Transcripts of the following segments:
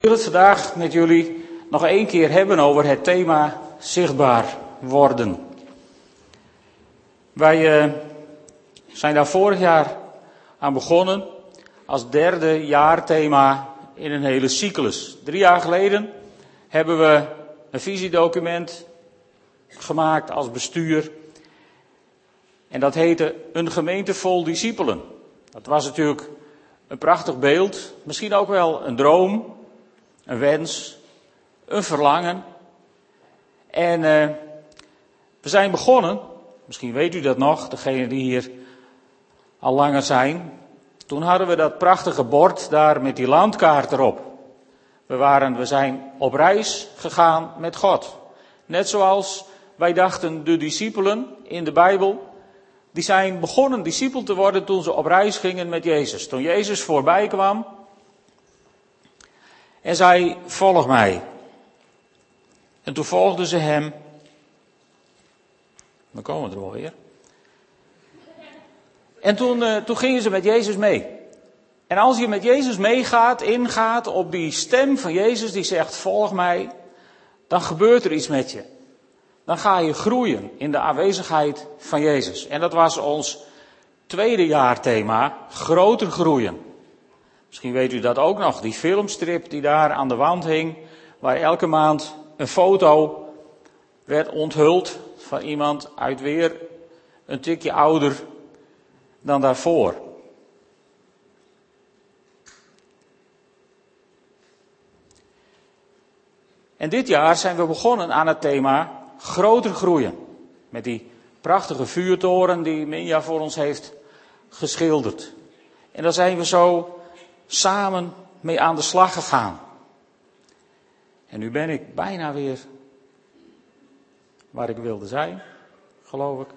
Ik wil het vandaag met jullie nog één keer hebben over het thema zichtbaar worden. Wij uh, zijn daar vorig jaar aan begonnen als derde jaarthema in een hele cyclus. Drie jaar geleden hebben we een visiedocument gemaakt als bestuur. En dat heette Een gemeente vol discipelen. Dat was natuurlijk een prachtig beeld, misschien ook wel een droom, een wens, een verlangen. En uh, we zijn begonnen, misschien weet u dat nog, degene die hier al langer zijn. Toen hadden we dat prachtige bord daar met die landkaart erop. We, waren, we zijn op reis gegaan met God. Net zoals wij dachten de discipelen in de Bijbel, die zijn begonnen discipel te worden toen ze op reis gingen met Jezus. Toen Jezus voorbij kwam, en zei, volg mij. En toen volgden ze hem. Dan komen we er wel weer. En toen, uh, toen gingen ze met Jezus mee. En als je met Jezus meegaat, ingaat op die stem van Jezus die zegt, volg mij, dan gebeurt er iets met je. Dan ga je groeien in de aanwezigheid van Jezus. En dat was ons tweede jaarthema, groter groeien. Misschien weet u dat ook nog, die filmstrip die daar aan de wand hing, waar elke maand een foto werd onthuld van iemand uit weer een tikje ouder dan daarvoor. En dit jaar zijn we begonnen aan het thema groter groeien. Met die prachtige vuurtoren die Minja voor ons heeft geschilderd. En daar zijn we zo samen mee aan de slag gegaan. En nu ben ik bijna weer waar ik wilde zijn, geloof ik.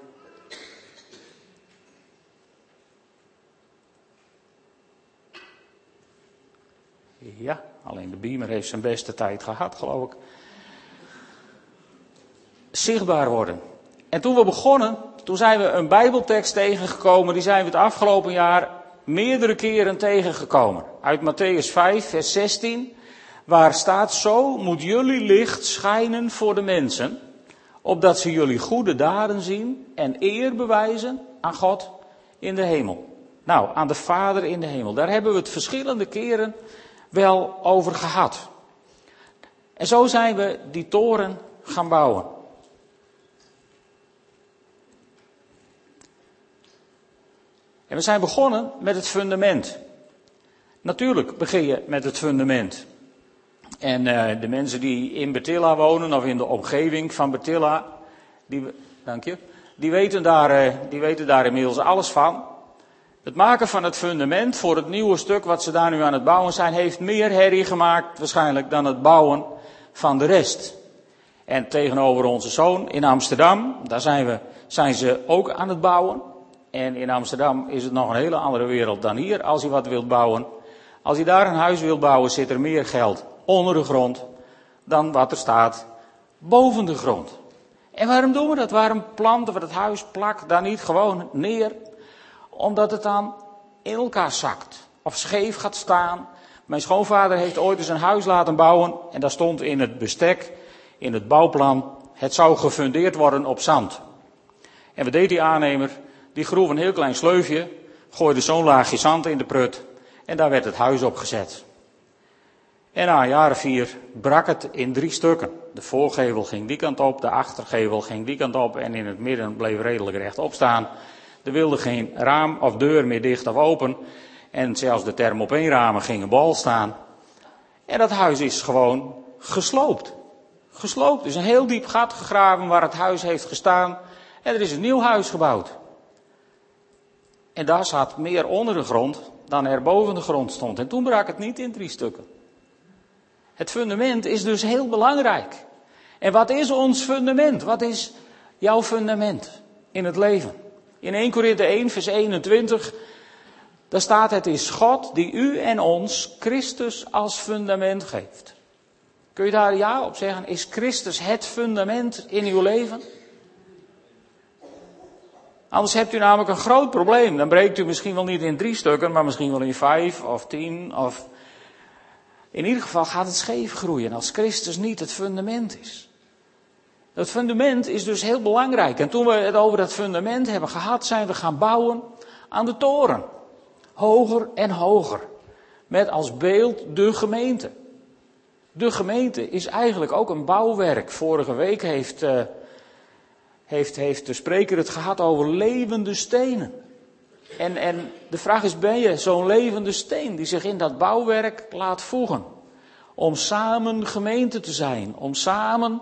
Ja, alleen de beamer heeft zijn beste tijd gehad, geloof ik. Zichtbaar worden. En toen we begonnen, toen zijn we een Bijbeltekst tegengekomen, die zijn we het afgelopen jaar meerdere keren tegengekomen. Uit Matthäus 5, vers 16, waar staat zo moet jullie licht schijnen voor de mensen, opdat ze jullie goede daden zien en eer bewijzen aan God in de hemel. Nou, aan de Vader in de hemel. Daar hebben we het verschillende keren wel over gehad. En zo zijn we die toren gaan bouwen. En we zijn begonnen met het fundament. Natuurlijk begin je met het fundament. En uh, de mensen die in Bertilla wonen of in de omgeving van Bertilla, die, dank je, die weten, daar, uh, die weten daar inmiddels alles van. Het maken van het fundament voor het nieuwe stuk wat ze daar nu aan het bouwen zijn, heeft meer herrie gemaakt waarschijnlijk dan het bouwen van de rest. En tegenover onze zoon in Amsterdam, daar zijn, we, zijn ze ook aan het bouwen. En in Amsterdam is het nog een hele andere wereld dan hier als je wat wilt bouwen. Als je daar een huis wilt bouwen, zit er meer geld onder de grond dan wat er staat boven de grond. En waarom doen we dat? Waarom planten we het huis plak dan niet gewoon neer? Omdat het dan in elkaar zakt of scheef gaat staan. Mijn schoonvader heeft ooit eens een huis laten bouwen en daar stond in het bestek, in het bouwplan, het zou gefundeerd worden op zand. En wat deed die aannemer? Die groef een heel klein sleufje, gooide zo'n laagje zand in de prut en daar werd het huis op gezet. En na een jaar of vier brak het in drie stukken. De voorgevel ging die kant op, de achtergevel ging die kant op en in het midden bleef redelijk rechtop staan. Er wilde geen raam of deur meer dicht of open. En zelfs de thermopeenramen gingen bal staan. En dat huis is gewoon gesloopt. Gesloopt. Er is een heel diep gat gegraven waar het huis heeft gestaan. En er is een nieuw huis gebouwd. En daar zat meer onder de grond dan er boven de grond stond. En toen brak het niet in drie stukken. Het fundament is dus heel belangrijk. En wat is ons fundament? Wat is jouw fundament in het leven? In 1 Korinthe 1, vers 21, daar staat: Het is God die u en ons Christus als fundament geeft. Kun je daar ja op zeggen? Is Christus het fundament in uw leven? Anders hebt u namelijk een groot probleem. Dan breekt u misschien wel niet in drie stukken, maar misschien wel in vijf of tien of. In ieder geval gaat het scheef groeien als Christus niet het fundament is. Dat fundament is dus heel belangrijk. En toen we het over dat fundament hebben gehad, zijn we gaan bouwen aan de toren. Hoger en hoger. Met als beeld de gemeente. De gemeente is eigenlijk ook een bouwwerk. Vorige week heeft, uh, heeft, heeft de spreker het gehad over levende stenen. En, en de vraag is, ben je zo'n levende steen die zich in dat bouwwerk laat voegen? Om samen gemeente te zijn, om samen,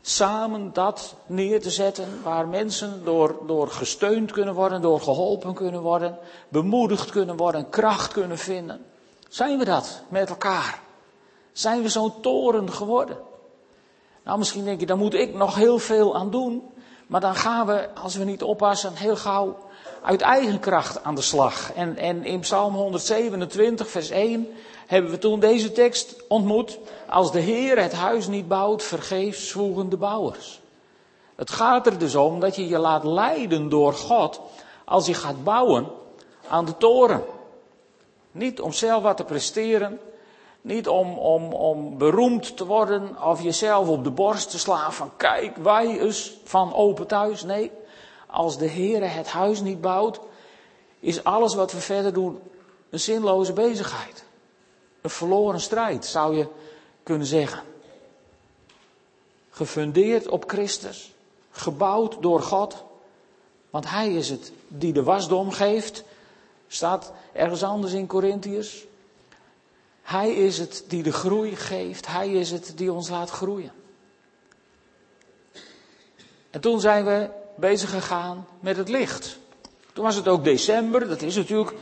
samen dat neer te zetten waar mensen door, door gesteund kunnen worden, door geholpen kunnen worden, bemoedigd kunnen worden, kracht kunnen vinden. Zijn we dat met elkaar? Zijn we zo'n toren geworden? Nou, misschien denk je, daar moet ik nog heel veel aan doen. Maar dan gaan we, als we niet oppassen, heel gauw uit eigen kracht aan de slag. En, en in Psalm 127, vers 1, hebben we toen deze tekst ontmoet. Als de Heer het huis niet bouwt, vergeefs zwoegen de bouwers. Het gaat er dus om dat je je laat leiden door God als je gaat bouwen aan de toren. Niet om zelf wat te presteren, niet om, om, om beroemd te worden of jezelf op de borst te slaan van kijk, wij eens van open thuis. Nee, als de Heer het huis niet bouwt, is alles wat we verder doen een zinloze bezigheid. Een verloren strijd, zou je kunnen zeggen. Gefundeerd op Christus, gebouwd door God, want Hij is het die de wasdom geeft, staat ergens anders in Corinthiërs. Hij is het die de groei geeft, Hij is het die ons laat groeien. En toen zijn we bezig gegaan met het licht. Toen was het ook december, dat is natuurlijk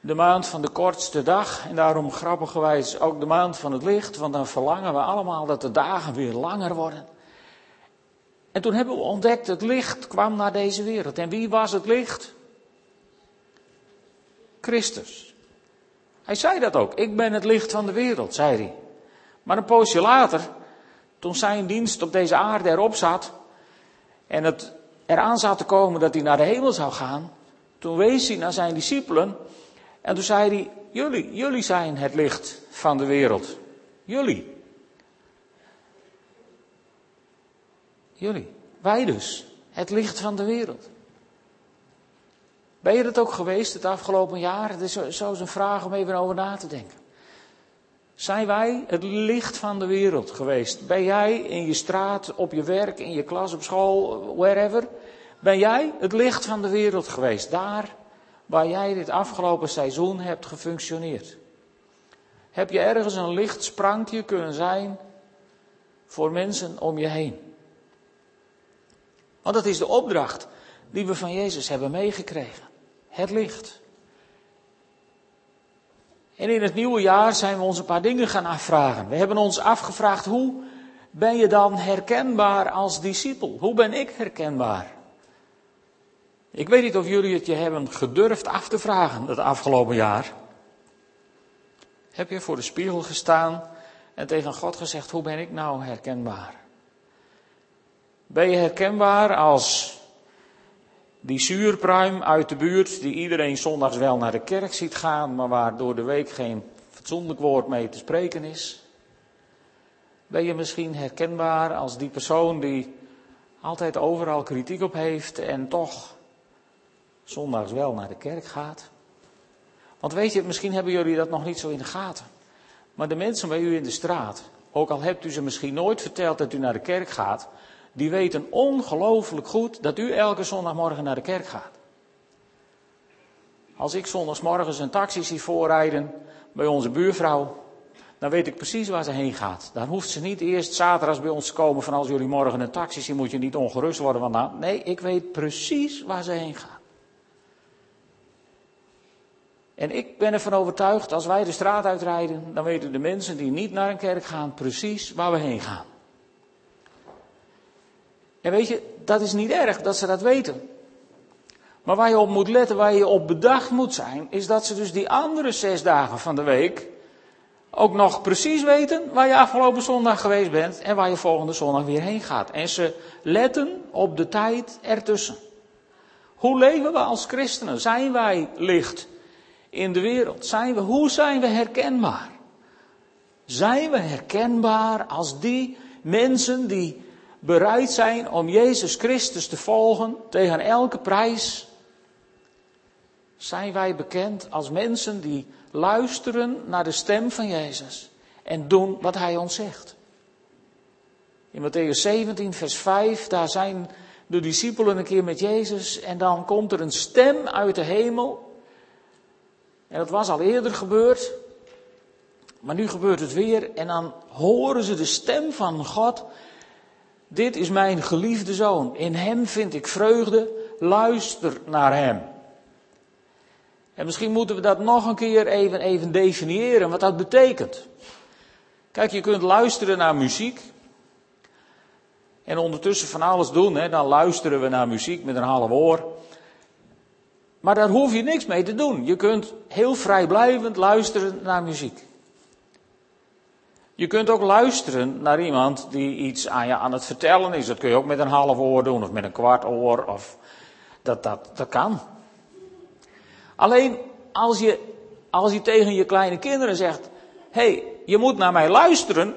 de maand van de kortste dag. En daarom grappigerwijs ook de maand van het licht, want dan verlangen we allemaal dat de dagen weer langer worden. En toen hebben we ontdekt, het licht kwam naar deze wereld. En wie was het licht? Christus. Hij zei dat ook. Ik ben het licht van de wereld, zei hij. Maar een poosje later, toen zijn dienst op deze aarde erop zat en het eraan zat te komen dat hij naar de hemel zou gaan, toen wees hij naar zijn discipelen en toen zei hij, jullie, jullie zijn het licht van de wereld. Jullie. Jullie. Wij dus. Het licht van de wereld. Ben je dat ook geweest het afgelopen jaar? Het is zo een vraag om even over na te denken. Zijn wij het licht van de wereld geweest? Ben jij in je straat, op je werk, in je klas, op school, wherever? Ben jij het licht van de wereld geweest? Daar waar jij dit afgelopen seizoen hebt gefunctioneerd? Heb je ergens een lichtsprankje kunnen zijn voor mensen om je heen? Want dat is de opdracht die we van Jezus hebben meegekregen. Het licht. En in het nieuwe jaar zijn we ons een paar dingen gaan afvragen. We hebben ons afgevraagd, hoe ben je dan herkenbaar als discipel? Hoe ben ik herkenbaar? Ik weet niet of jullie het je hebben gedurfd af te vragen het afgelopen jaar. Heb je voor de spiegel gestaan en tegen God gezegd, hoe ben ik nou herkenbaar? Ben je herkenbaar als die zuurpruim uit de buurt, die iedereen zondags wel naar de kerk ziet gaan, maar waar door de week geen fatsoenlijk woord mee te spreken is? Ben je misschien herkenbaar als die persoon die altijd overal kritiek op heeft en toch zondags wel naar de kerk gaat? Want weet je, misschien hebben jullie dat nog niet zo in de gaten. Maar de mensen bij u in de straat, ook al hebt u ze misschien nooit verteld dat u naar de kerk gaat, die weten ongelooflijk goed dat u elke zondagmorgen naar de kerk gaat. Als ik zondagsmorgens een taxi zie voorrijden bij onze buurvrouw, dan weet ik precies waar ze heen gaat. Dan hoeft ze niet eerst zaterdags bij ons te komen van als jullie morgen een taxi zien, moet je niet ongerust worden. Want nee, ik weet precies waar ze heen gaat. En ik ben ervan overtuigd, als wij de straat uitrijden, dan weten de mensen die niet naar een kerk gaan precies waar we heen gaan. En weet je, dat is niet erg dat ze dat weten. Maar waar je op moet letten, waar je op bedacht moet zijn, is dat ze dus die andere zes dagen van de week ook nog precies weten waar je afgelopen zondag geweest bent en waar je volgende zondag weer heen gaat. En ze letten op de tijd ertussen. Hoe leven we als christenen? Zijn wij licht in de wereld? Zijn we, hoe zijn we herkenbaar? Zijn we herkenbaar als die mensen die bereid zijn om Jezus Christus te volgen tegen elke prijs? Zijn wij bekend als mensen die luisteren naar de stem van Jezus en doen wat Hij ons zegt? In Matthäus 17, vers 5, daar zijn de discipelen een keer met Jezus en dan komt er een stem uit de hemel. En dat was al eerder gebeurd, maar nu gebeurt het weer en dan horen ze de stem van God. Dit is mijn geliefde zoon, in hem vind ik vreugde, luister naar hem. En misschien moeten we dat nog een keer even, even definiëren, wat dat betekent. Kijk, je kunt luisteren naar muziek. En ondertussen van alles doen, hè. dan luisteren we naar muziek met een half oor. Maar daar hoef je niks mee te doen. Je kunt heel vrijblijvend luisteren naar muziek. Je kunt ook luisteren naar iemand die iets aan je aan het vertellen is. Dat kun je ook met een half oor doen of met een kwart oor. Of dat, dat, dat kan. Alleen als je, als je tegen je kleine kinderen zegt: hé, hey, je moet naar mij luisteren,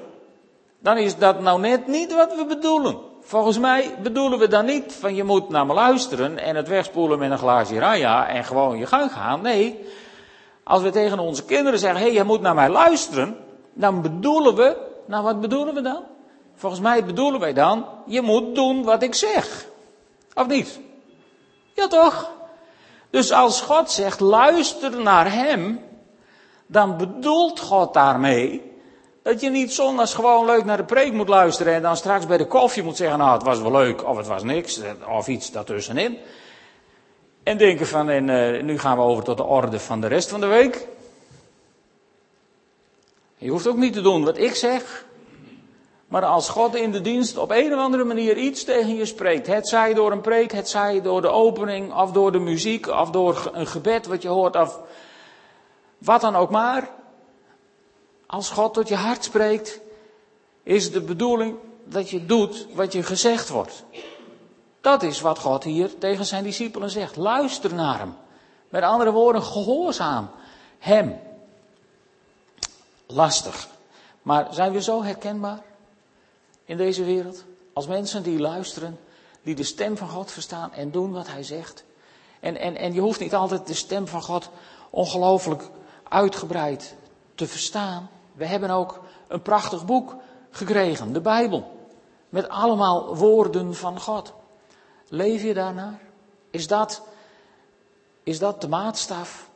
dan is dat nou net niet wat we bedoelen. Volgens mij bedoelen we dan niet van je moet naar me luisteren en het wegspoelen met een glaasje raya en gewoon je gang gaan. Nee, als we tegen onze kinderen zeggen: hé, hey, je moet naar mij luisteren, dan bedoelen we, nou wat bedoelen we dan? Volgens mij bedoelen wij dan, je moet doen wat ik zeg. Of niet? Ja toch? Dus als God zegt, luister naar Hem, dan bedoelt God daarmee dat je niet zondags gewoon leuk naar de preek moet luisteren en dan straks bij de koffie moet zeggen, nou het was wel leuk of het was niks, of iets daartussenin. En denken van, en uh, nu gaan we over tot de orde van de rest van de week. Je hoeft ook niet te doen wat ik zeg. Maar als God in de dienst op een of andere manier iets tegen je spreekt, het zij door een preek, het zij door de opening, of door de muziek, of door een gebed wat je hoort, of wat dan ook maar. Als God tot je hart spreekt, is de bedoeling dat je doet wat je gezegd wordt. Dat is wat God hier tegen zijn discipelen zegt. Luister naar hem. Met andere woorden, gehoorzaam hem lastig. Maar zijn we zo herkenbaar in deze wereld? Als mensen die luisteren, die de stem van God verstaan en doen wat hij zegt. En, en, en je hoeft niet altijd de stem van God ongelooflijk uitgebreid te verstaan. We hebben ook een prachtig boek gekregen, de Bijbel. Met allemaal woorden van God. Leef je daarnaar? Is dat, is dat de maatstaf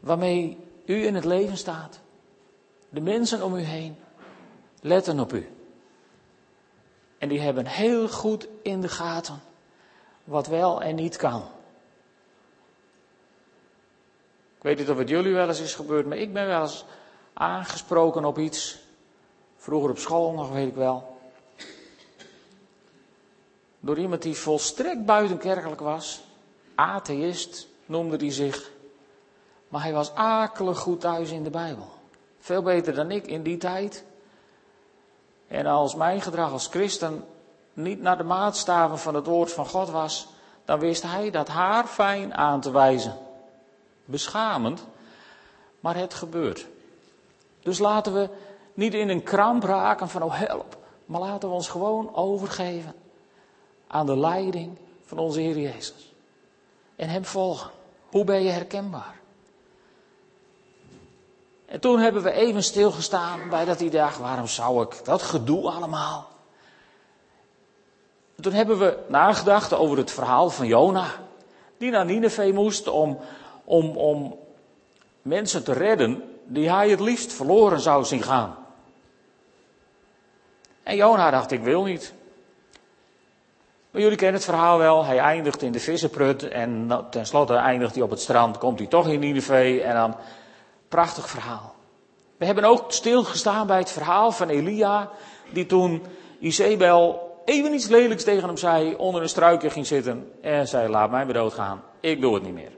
waarmee u in het leven staat? De mensen om u heen letten op u. En die hebben heel goed in de gaten wat wel en niet kan. Ik weet niet of het jullie wel eens is gebeurd, maar ik ben wel eens aangesproken op iets. Vroeger op school nog, weet ik wel. Door iemand die volstrekt buitenkerkelijk was. Atheïst noemde hij zich. Maar hij was akelig goed thuis in de Bijbel. Veel beter dan ik in die tijd. En als mijn gedrag als christen niet naar de maatstaven van het woord van God was, dan wist hij dat haar fijn aan te wijzen. Beschamend, maar het gebeurt. Dus laten we niet in een kramp raken van oh help, maar laten we ons gewoon overgeven aan de leiding van onze Heer Jezus. En Hem volgen. Hoe ben je herkenbaar? En toen hebben we even stilgestaan bij dat idee, waarom zou ik dat gedoe allemaal? toen hebben we nagedacht over het verhaal van Jona, die naar Nineveh moest om, om, om mensen te redden die hij het liefst verloren zou zien gaan. En Jona dacht, ik wil niet. Maar jullie kennen het verhaal wel. Hij eindigt in de vissenprut en tenslotte eindigt hij op het strand. Komt hij toch in Nineveh en dan Prachtig verhaal. We hebben ook stilgestaan bij het verhaal van Elia, die toen Isabel even iets lelijks tegen hem zei, onder een struikje ging zitten en zei, laat mij maar doodgaan, ik doe het niet meer.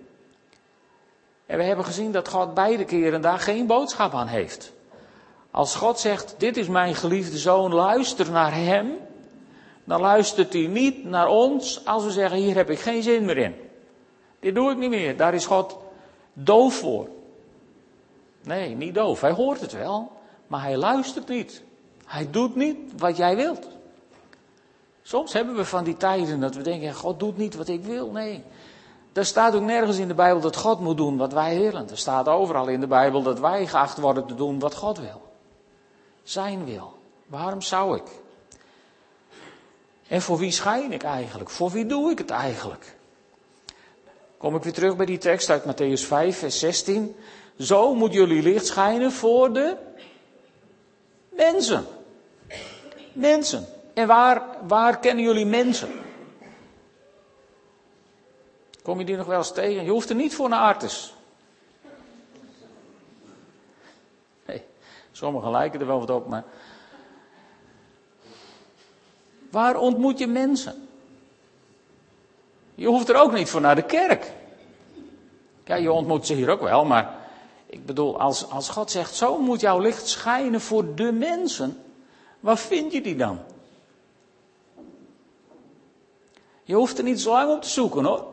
En we hebben gezien dat God beide keren daar geen boodschap aan heeft. Als God zegt, dit is mijn geliefde zoon, luister naar hem, dan luistert hij niet naar ons als we zeggen, hier heb ik geen zin meer in. Dit doe ik niet meer, daar is God doof voor. Nee, niet doof. Hij hoort het wel. maar hij luistert niet. Hij doet niet wat jij wilt. Soms hebben we van die tijden dat we denken, God doet niet wat ik wil. Nee, er staat ook nergens in de Bijbel dat God moet doen wat wij willen. Er staat overal in de Bijbel dat wij geacht worden te doen wat God wil. Zijn wil. Waarom zou ik? En voor wie schijn ik eigenlijk? Voor wie doe ik het eigenlijk? Kom ik weer terug bij die tekst uit Matthäus 5, vers 16. Zo moet jullie licht schijnen voor de mensen. Mensen. En waar, waar kennen jullie mensen? Kom je die nog wel eens tegen? Je hoeft er niet voor naar Artes. Nee, sommigen lijken er wel wat op, maar. Waar ontmoet je mensen? Je hoeft er ook niet voor naar de kerk. Ja, je ontmoet ze hier ook wel, maar ik bedoel, als, als God zegt, zo moet jouw licht schijnen voor de mensen, waar vind je die dan? Je hoeft er niet zo lang op te zoeken hoor.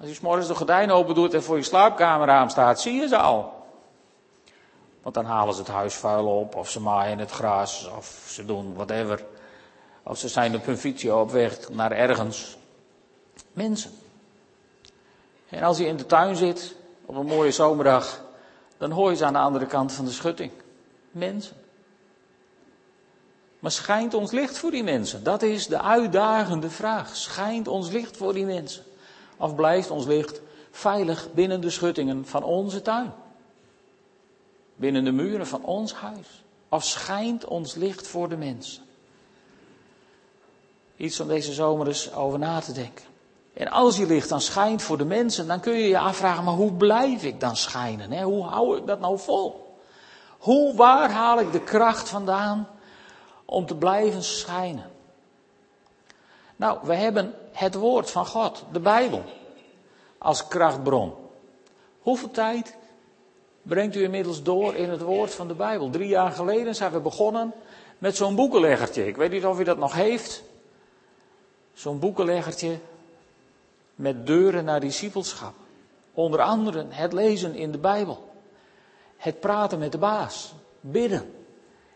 Als je s'morgens de gordijn open doet en voor je slaapkamerraam staat, zie je ze al. Want dan halen ze het huisvuil op, of ze maaien het gras, of ze doen whatever. Of ze zijn op hun fietsje op weg naar ergens. Mensen. En als je in de tuin zit, op een mooie zomerdag, dan hoor je ze aan de andere kant van de schutting. Mensen. Maar schijnt ons licht voor die mensen? Dat is de uitdagende vraag. Schijnt ons licht voor die mensen? Of blijft ons licht veilig binnen de schuttingen van onze tuin? Binnen de muren van ons huis? Of schijnt ons licht voor de mensen? Iets om deze zomer eens over na te denken. En als je licht dan schijnt voor de mensen, dan kun je je afvragen, maar hoe blijf ik dan schijnen? Hè? Hoe hou ik dat nou vol? Hoe, waar haal ik de kracht vandaan om te blijven schijnen? Nou, we hebben het woord van God, de Bijbel, als krachtbron. Hoeveel tijd brengt u inmiddels door in het woord van de Bijbel? Drie jaar geleden zijn we begonnen met zo'n boekenleggertje. Ik weet niet of u dat nog heeft. Zo'n boekenleggertje met deuren naar discipelschap. Onder andere het lezen in de Bijbel. Het praten met de baas. Bidden.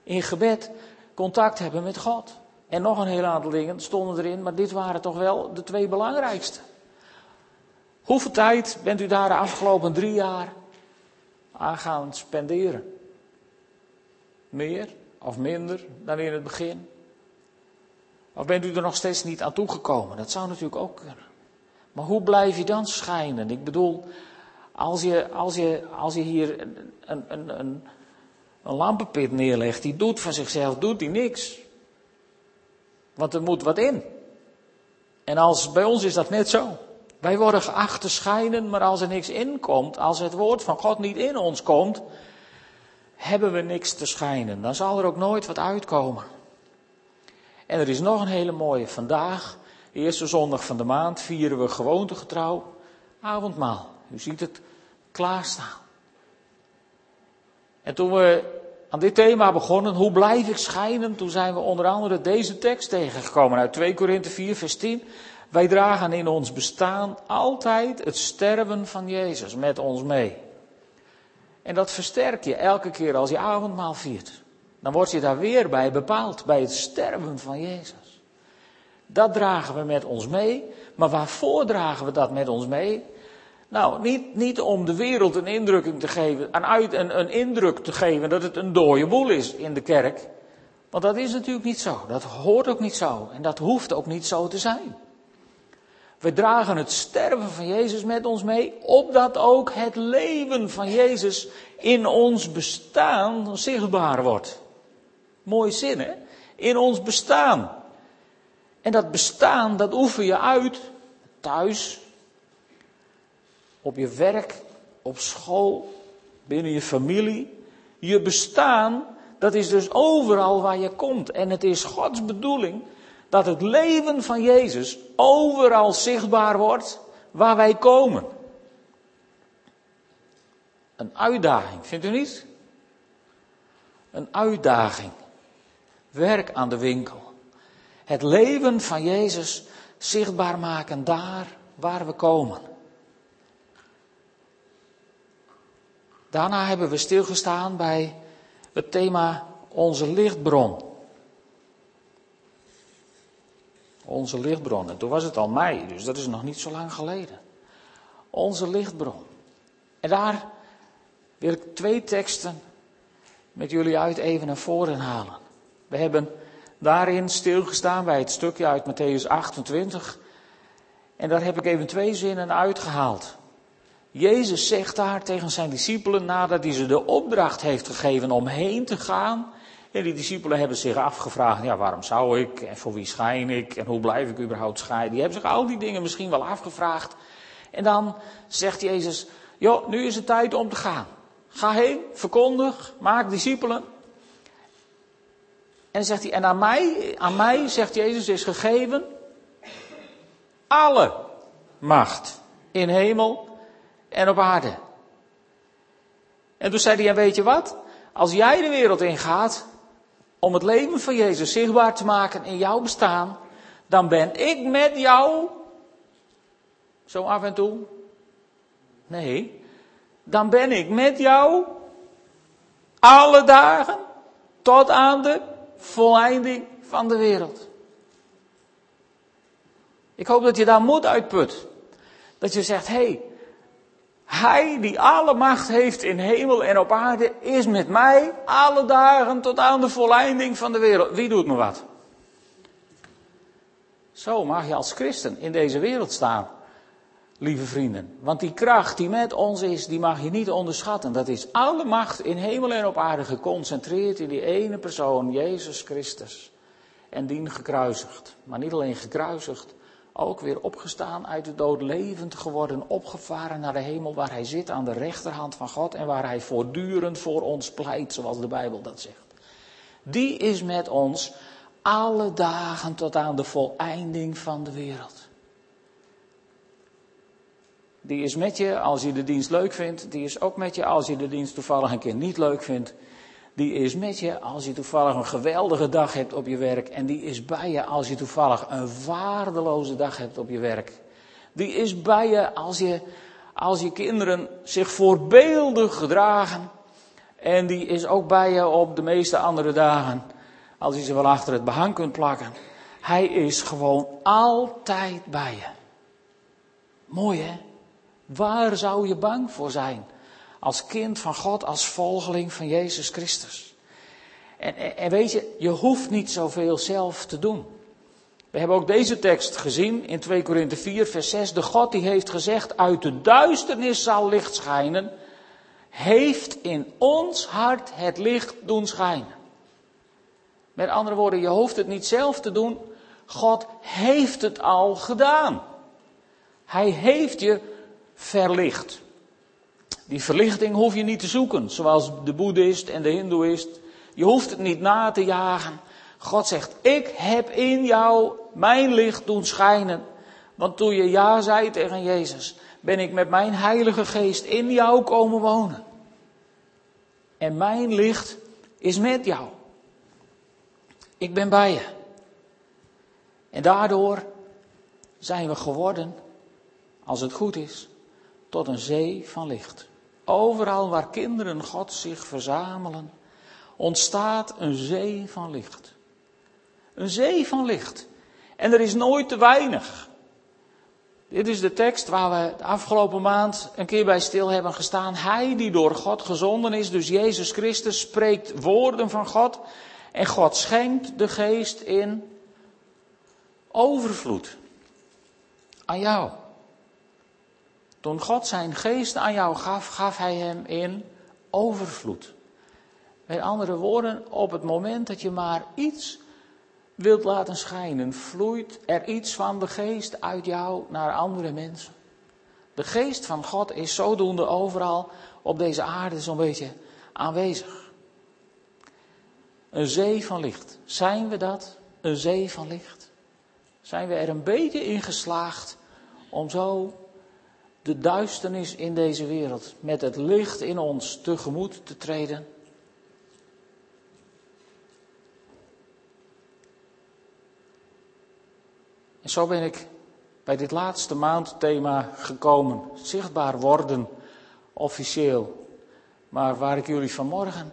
In gebed contact hebben met God. En nog een heel aantal dingen stonden erin, maar dit waren toch wel de twee belangrijkste. Hoeveel tijd bent u daar de afgelopen drie jaar aan gaan spenderen? Meer of minder dan in het begin? Of bent u er nog steeds niet aan toegekomen? Dat zou natuurlijk ook kunnen. Maar hoe blijf je dan schijnen? Ik bedoel, als je, als je, als je hier een, een, een, een, lampenpit neerlegt, die doet van zichzelf doet die niks. Want er moet wat in. En als, bij ons is dat net zo. Wij worden geacht te schijnen, maar als er niks in komt, als het woord van God niet in ons komt, hebben we niks te schijnen. Dan zal er ook nooit wat uitkomen. En er is nog een hele mooie. Vandaag, eerste zondag van de maand, vieren we gewoontegetrouw avondmaal. U ziet het klaarstaan. En toen we aan dit thema begonnen. Hoe blijf ik schijnen? Toen zijn we onder andere deze tekst tegengekomen uit 2 Korinthe 4, vers 10. Wij dragen in ons bestaan altijd het sterven van Jezus met ons mee. En dat versterk je elke keer als je avondmaal viert. Dan word je daar weer bij bepaald, bij het sterven van Jezus. Dat dragen we met ons mee. Maar waarvoor dragen we dat met ons mee? Nou, niet, niet om de wereld een indruk te geven, uit, een, een indruk te geven dat het een dode boel is in de kerk. Want dat is natuurlijk niet zo. Dat hoort ook niet zo. En dat hoeft ook niet zo te zijn. We dragen het sterven van Jezus met ons mee, opdat ook het leven van Jezus in ons bestaan zichtbaar wordt. Mooi zin, hè? In ons bestaan. En dat bestaan, dat oefen je uit, thuis, op je werk, op school, binnen je familie. Je bestaan, dat is dus overal waar je komt. En het is Gods bedoeling dat het leven van Jezus overal zichtbaar wordt waar wij komen. Een uitdaging, vindt u niet? Een uitdaging. Werk aan de winkel. Het leven van Jezus zichtbaar maken daar waar we komen. Daarna hebben we stilgestaan bij het thema onze lichtbron. Onze lichtbron. En toen was het al mei, dus dat is nog niet zo lang geleden. Onze lichtbron. En daar wil ik twee teksten met jullie uit even naar voren halen. We hebben daarin stilgestaan bij het stukje uit Matthäus 28. En daar heb ik even twee zinnen uitgehaald. Jezus zegt daar tegen zijn discipelen nadat hij ze de opdracht heeft gegeven om heen te gaan. En die discipelen hebben zich afgevraagd, ja waarom zou ik en voor wie schijn ik en hoe blijf ik überhaupt schijnen. Die hebben zich al die dingen misschien wel afgevraagd. En dan zegt Jezus, joh, nu is het tijd om te gaan. Ga heen, verkondig, maak discipelen. En zegt hij, en aan mij, aan mij, zegt Jezus, is gegeven alle macht in hemel en op aarde. En toen zei hij, en weet je wat? Als jij de wereld ingaat om het leven van Jezus zichtbaar te maken in jouw bestaan, dan ben ik met jou, zo af en toe. Nee, dan ben ik met jou alle dagen tot aan de volleinding van de wereld. Ik hoop dat je daar moed uitput. Dat je zegt, hé, hey, hij die alle macht heeft in hemel en op aarde is met mij alle dagen tot aan de volleinding van de wereld. Wie doet me wat? Zo mag je als christen in deze wereld staan, lieve vrienden. Want die kracht die met ons is, die mag je niet onderschatten. Dat is alle macht in hemel en op aarde geconcentreerd in die ene persoon, Jezus Christus. En dien gekruisigd. Maar niet alleen gekruisigd, ook weer opgestaan uit de dood, levend geworden, opgevaren naar de hemel waar hij zit aan de rechterhand van God en waar hij voortdurend voor ons pleit, zoals de Bijbel dat zegt. Die is met ons alle dagen tot aan de voleinding van de wereld. Die is met je als je de dienst leuk vindt, die is ook met je als je de dienst toevallig een keer niet leuk vindt. Die is met je als je toevallig een geweldige dag hebt op je werk. En die is bij je als je toevallig een waardeloze dag hebt op je werk. Die is bij je als je, als je kinderen zich voorbeeldig gedragen. En die is ook bij je op de meeste andere dagen. Als je ze wel achter het behang kunt plakken. Hij is gewoon altijd bij je. Mooi hè? Waar zou je bang voor zijn? als kind van God, als volgeling van Jezus Christus. En, en, weet je, je hoeft niet zoveel zelf te doen. We hebben ook deze tekst gezien in 2 Korinthe 4, vers 6. De God die heeft gezegd, uit de duisternis zal licht schijnen, heeft in ons hart het licht doen schijnen. Met andere woorden, je hoeft het niet zelf te doen. God heeft het al gedaan. Hij heeft je verlicht. Die verlichting hoef je niet te zoeken, zoals de boeddhist en de hindoeïst. Je hoeft het niet na te jagen. God zegt, ik heb in jou mijn licht doen schijnen. Want toen je ja zei tegen Jezus, ben ik met mijn heilige geest in jou komen wonen. En mijn licht is met jou. Ik ben bij je. En daardoor zijn we geworden, als het goed is, tot een zee van licht. Overal waar kinderen God zich verzamelen, ontstaat een zee van licht. Een zee van licht. En er is nooit te weinig. Dit is de tekst waar we de afgelopen maand een keer bij stil hebben gestaan. Hij die door God gezonden is, dus Jezus Christus, spreekt woorden van God. En God schenkt de geest in overvloed aan jou. Toen God zijn geest aan jou gaf, gaf hij hem in overvloed. Met andere woorden, op het moment dat je maar iets wilt laten schijnen, vloeit er iets van de geest uit jou naar andere mensen. De geest van God is zodoende overal op deze aarde zo'n beetje aanwezig. Een zee van licht. Zijn we dat? Een zee van licht? Zijn we er een beetje in geslaagd om zo de duisternis in deze wereld met het licht in ons tegemoet te treden? En zo ben ik bij dit laatste maandthema gekomen. Zichtbaar worden, officieel. Maar waar ik jullie vanmorgen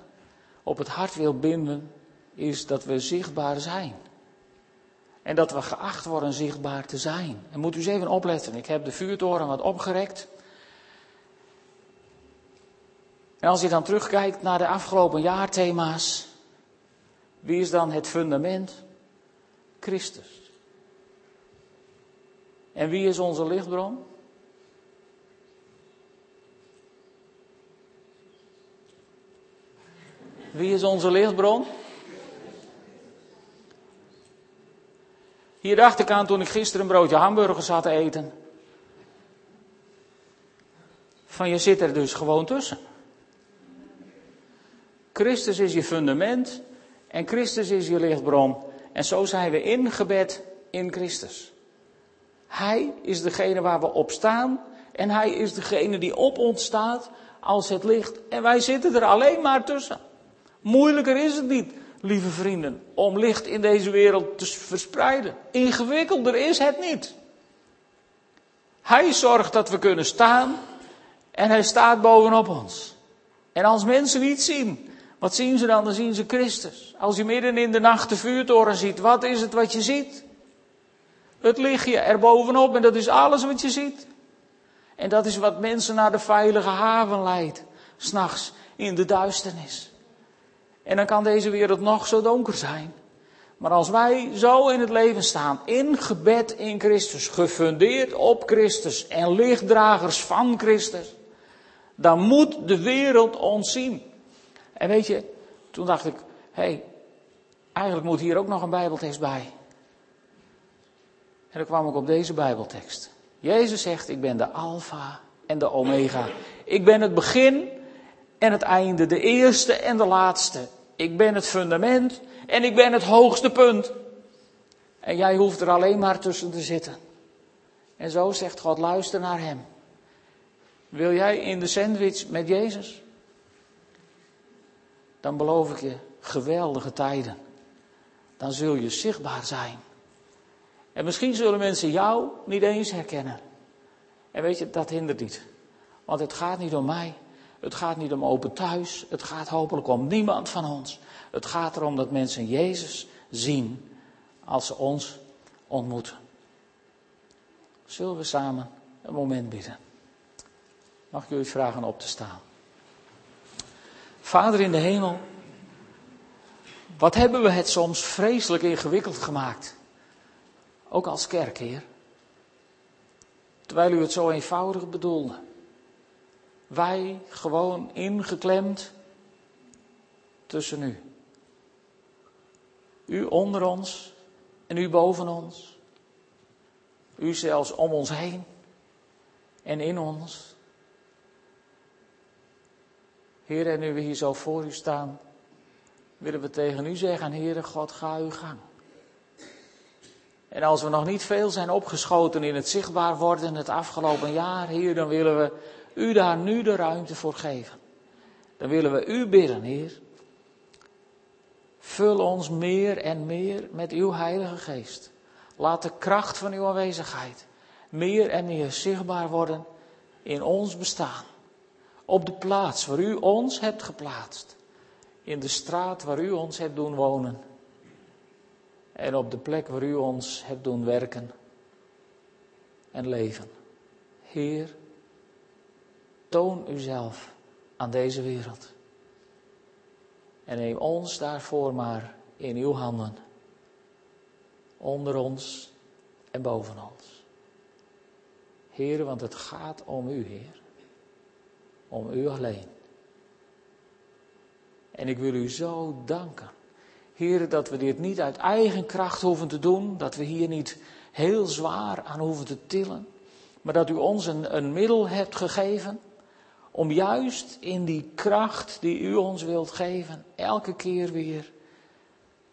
op het hart wil binden, is dat we zichtbaar zijn. En dat we geacht worden zichtbaar te zijn. En moet u eens even opletten. Ik heb de vuurtoren wat opgerekt. En als je dan terugkijkt naar de afgelopen jaarthema's, wie is dan het fundament? Christus. En wie is onze lichtbron? Wie is onze lichtbron? Hier dacht ik aan toen ik gisteren een broodje hamburgers zat te eten. Van je zit er dus gewoon tussen. Christus is je fundament en Christus is je lichtbron. En zo zijn we ingebed in Christus. Hij is degene waar we op staan en hij is degene die op ons staat als het licht. En wij zitten er alleen maar tussen. Moeilijker is het niet, lieve vrienden, om licht in deze wereld te verspreiden. Ingewikkelder is het niet. Hij zorgt dat we kunnen staan en hij staat bovenop ons. En als mensen niet zien, wat zien ze dan? Dan zien ze Christus. Als je midden in de nacht de vuurtoren ziet, wat is het wat je ziet? Het lichtje er bovenop en dat is alles wat je ziet. En dat is wat mensen naar de veilige haven leidt, s'nachts in de duisternis. En dan kan deze wereld nog zo donker zijn. Maar als wij zo in het leven staan, in gebed in Christus, gefundeerd op Christus en lichtdragers van Christus, dan moet de wereld ons zien. En weet je, toen dacht ik, hé, hey, eigenlijk moet hier ook nog een Bijbeltekst bij. En dan kwam ik op deze Bijbeltekst. Jezus zegt, ik ben de Alpha en de Omega. Ik ben het begin en het einde, de eerste en de laatste. Ik ben het fundament en ik ben het hoogste punt. En jij hoeft er alleen maar tussen te zitten. En zo zegt God, luister naar Hem. Wil jij in de sandwich met Jezus? Dan beloof ik je geweldige tijden. Dan zul je zichtbaar zijn. En misschien zullen mensen jou niet eens herkennen. En weet je, dat hindert niet. Want het gaat niet om mij. Het gaat niet om open thuis. Het gaat hopelijk om niemand van ons. Het gaat erom dat mensen Jezus zien als ze ons ontmoeten. Zullen we samen een moment bidden? Mag ik jullie vragen op te staan? Vader in de hemel, wat hebben we het soms vreselijk ingewikkeld gemaakt? Ook als kerk, Heer. Terwijl u het zo eenvoudig bedoelde. Wij gewoon ingeklemd tussen u. U onder ons en u boven ons. U zelfs om ons heen en in ons. Heer, en nu we hier zo voor u staan, willen we tegen u zeggen, Heere God, ga uw gang. En als we nog niet veel zijn opgeschoten in het zichtbaar worden het afgelopen jaar, Heer, dan willen we u daar nu de ruimte voor geven. Dan willen we u bidden, Heer. Vul ons meer en meer met uw Heilige Geest. Laat de kracht van uw aanwezigheid meer en meer zichtbaar worden in ons bestaan. Op de plaats waar u ons hebt geplaatst. In de straat waar u ons hebt doen wonen en op de plek waar u ons hebt doen werken en leven. Heer, toon uzelf aan deze wereld. En neem ons daarvoor maar in uw handen. Onder ons en boven ons. Heer, want het gaat om u, Heer. Om u alleen. En ik wil u zo danken Heren, dat we dit niet uit eigen kracht hoeven te doen, dat we hier niet heel zwaar aan hoeven te tillen, maar dat u ons een, een middel hebt gegeven om juist in die kracht die u ons wilt geven, elke keer weer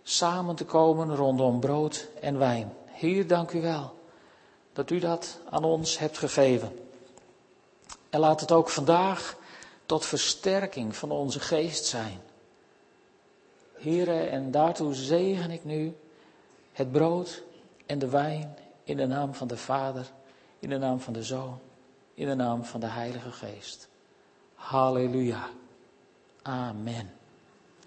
samen te komen rondom brood en wijn. Heer, dank u wel dat u dat aan ons hebt gegeven. En laat het ook vandaag tot versterking van onze geest zijn. Heren, en daartoe zegen ik nu het brood en de wijn in de naam van de Vader, in de naam van de Zoon, in de naam van de Heilige Geest. Hallelujah. Amen.